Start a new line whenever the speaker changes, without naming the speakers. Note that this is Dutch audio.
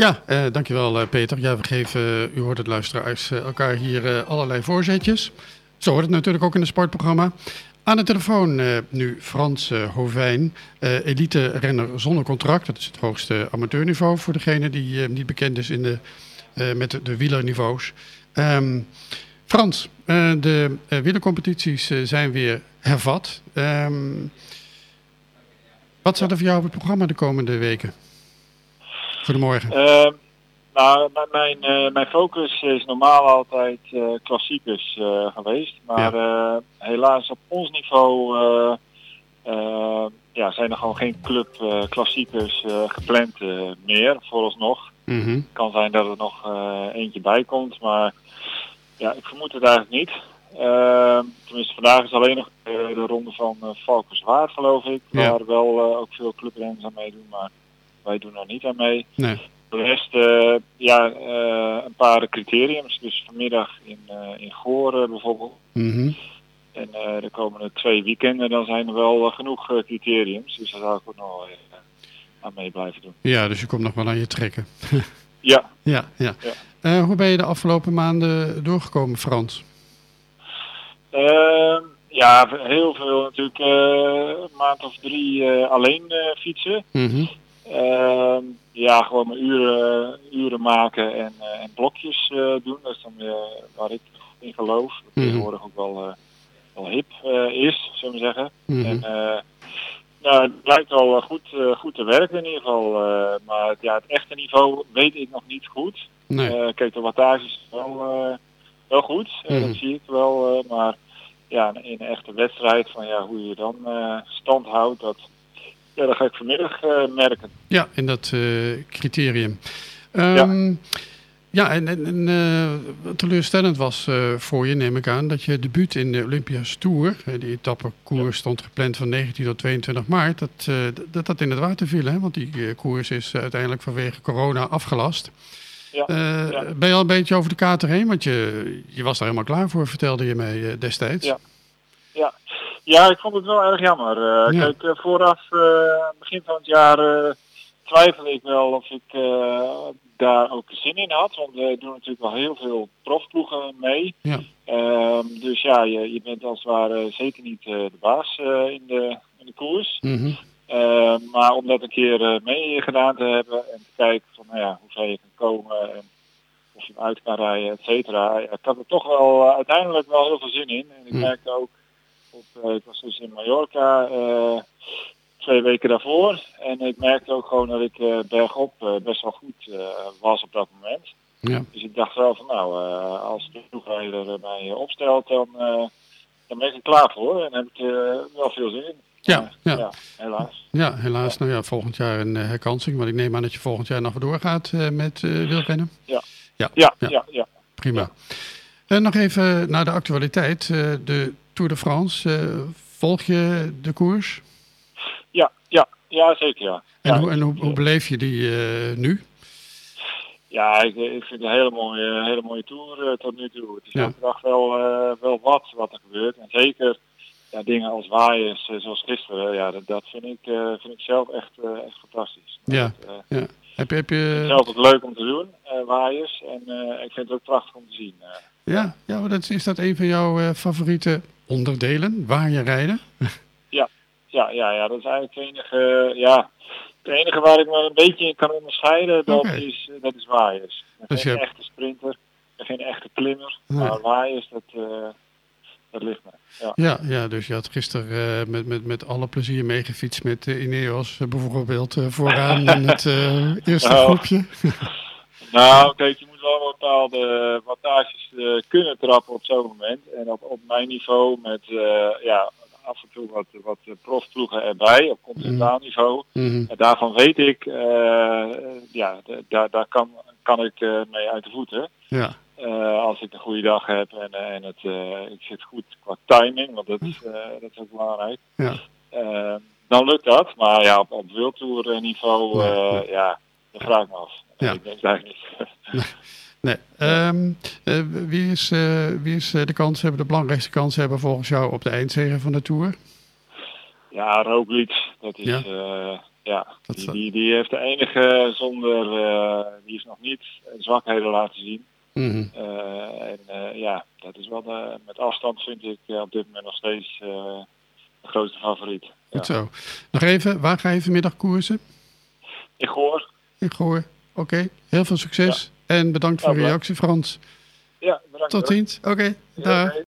Ja, uh, dankjewel Peter. Ja, we geven, u hoort het luisteraars, elkaar hier allerlei voorzetjes. Zo hoort het natuurlijk ook in het sportprogramma. Aan de telefoon nu Frans Hovijn, elite-renner zonder contract. Dat is het hoogste amateurniveau voor degene die niet bekend is in de, met de, wielerniveaus. Um, Frans, de wielercompetities zijn weer hervat. Um, wat staat er voor jou op het programma de komende weken? Goedemorgen.
Uh, nou, mijn, uh, mijn focus is normaal altijd uh, klassiekers uh, geweest. Maar helaas op ons niveau ja, zijn er gewoon geen club klassiekers gepland meer, vooralsnog. Mm -hmm. Het kan zijn dat er nog eentje bij komt, maar ja, ik vermoed het eigenlijk niet. Uh, tenminste, vandaag is alleen nog de ronde van uh, Valkenswaard, geloof ik. Ja. Waar wel uh, ook veel clubrenners aan meedoen, maar wij doen er niet aan mee.
Nee.
Voor de rest, ja, een paar criteriums. Dus vanmiddag in, in Goren bijvoorbeeld.
Mm -hmm.
En de komende twee weekenden, dan zijn er wel genoeg criteriums. Dus daar zou ik ook nog aan mee blijven doen.
Ja, dus je komt nog wel aan je trekken.
ja.
Ja, ja. ja. hoe ben je de afgelopen maanden doorgekomen, Frans?
Uh, ja, heel veel natuurlijk uh, een maand of drie uh, alleen uh, fietsen.
Mm -hmm.
Ja, gewoon mijn uren, uren maken en, en blokjes doen. Dat is dan weer waar ik in geloof. Dat mhm. tegenwoordig ook wel, wel hip is, zullen we zeggen.
-hmm.
En nou, het blijkt wel goed, goed te werken in ieder geval. maar ja, het echte niveau weet ik nog niet goed.
Nee.
kijk, de wattage is wel wel goed. Dat zie ik wel. Maar ja, in een echte wedstrijd, van ja, hoe je dan uh, stand houdt, dat, ja, dat ga ik vanmiddag uh, merken.
Ja, in dat criterium. Um, ja. Ja, en, en, en teleurstellend was voor je, neem ik aan, dat je debuut in de Olympia's Tour, die etappekoers stond gepland van 19 tot 22 maart, dat dat, dat in het water viel. Hè? Want die koers is uiteindelijk vanwege corona afgelast.
Ja,
uh,
ja.
Ben je al een beetje over de kater heen? Want je, je was daar helemaal klaar voor, vertelde je mij destijds.
Ja. Ja. Ja, ik vond het wel erg jammer. Uh, ja. Kijk, vooraf, begin van het jaar, twijfelde ik wel of ik daar ook zin in had. Want we doen natuurlijk wel heel veel profploegen mee.
Ja.
Ehm, dus ja, je, je bent als het ware zeker niet de baas in, de, in de koers.
Mm -hmm.
Uh, maar om dat een keer uh, mee gedaan te hebben en te kijken van nou ja, hoe ver je kan komen en of je hem uit kan rijden, et cetera. Ik had er toch wel uh, uiteindelijk wel heel veel zin in. En ik
Mm.
merkte ook, op, ik was dus in Mallorca twee weken daarvoor. En ik merkte ook gewoon dat ik bergop best wel goed was op dat moment.
Ja.
Dus ik dacht wel van nou, als de ploegrijder mij opstelt, dan, dan ben ik er klaar voor. En heb ik wel veel zin in.
Ja, ja.
ja, helaas.
Ja, helaas. Nou ja, volgend jaar een herkansing. Want ik neem aan dat je volgend jaar nog doorgaat met uh, wielrennen.
Ja.
Ja,
ja, ja. ja, ja.
Prima. En nog even naar de actualiteit. de Tour de France. volg je de koers?
Ja, ja, ja zeker ja.
En,
ja,
hoe, en hoe, hoe beleef je die nu?
Ja, ik, ik vind het een hele mooie, hele mooie tour tot nu toe. Het is
Ja.
elke dag wel, wel wat wat er gebeurt. En zeker ja, dingen als waaiers, eh, zoals gisteren, ja, dat, dat vind, ik, vind ik zelf echt, echt fantastisch.
Ja,
dat,
ja. Heb je, heb je...
het zelf ook leuk om te doen, waaiers. En ik vind het ook prachtig om te zien.
Ja, ja maar dat, is dat een van jouw favoriete onderdelen, waar je rijden?
ja, ja, ja, ja, dat is eigenlijk het enige, ja, het enige waar ik me een beetje in kan onderscheiden, dat,
Okay.
is, dat is waaiers.
Dus
geen echte sprinter, geen echte klimmer,
Nee.
maar waaiers, dat, dat ligt me. Ja.
Ja, ja dus je had gisteren eh, met, met, met alle plezier meegefietst met uh, Ineos eh, bijvoorbeeld eh, vooraan in het eh, eerste
Nou.
groepje.
Nou, kijk, je bepaalde wattages uh, kunnen trappen op zo'n moment. En op, op mijn niveau met uh, ja, af en toe wat, wat profploegen erbij op continentaal niveau.
Mhm.
En daarvan weet ik, uh, ja, daar, daar kan, kan ik mee uit de voeten.
Ja,
Uh, als ik een goede dag heb en, en het, ik zit goed qua timing, want dat, is, dat is ook belangrijk.
ja.
dan lukt dat, maar ja, op, op wildtour niveau,
nee.
ja, dat vraag ik me af.
Ja.
Ik denk het eigenlijk niet.
Nee. Ehm, eh, wie is, eh, wie is eh, de kans hebben, de belangrijkste kans hebben volgens jou op de eindzege van de Tour?
Ja, Roglic, dat is,
Ja.
Ja, die, die, die, heeft de enige zonder, die is nog niet zwakheden laten zien. Mhm. en ja, dat is wel de, met afstand vind ik op dit moment nog steeds de grootste favoriet.
Goed zo. Nog even, waar ga je vanmiddag koersen?
Ik hoor.
Ik hoor. Oké, heel veel succes. En bedankt voor de reactie, Frans.
Ja, bedankt.
Tot ziens. Oké, daar.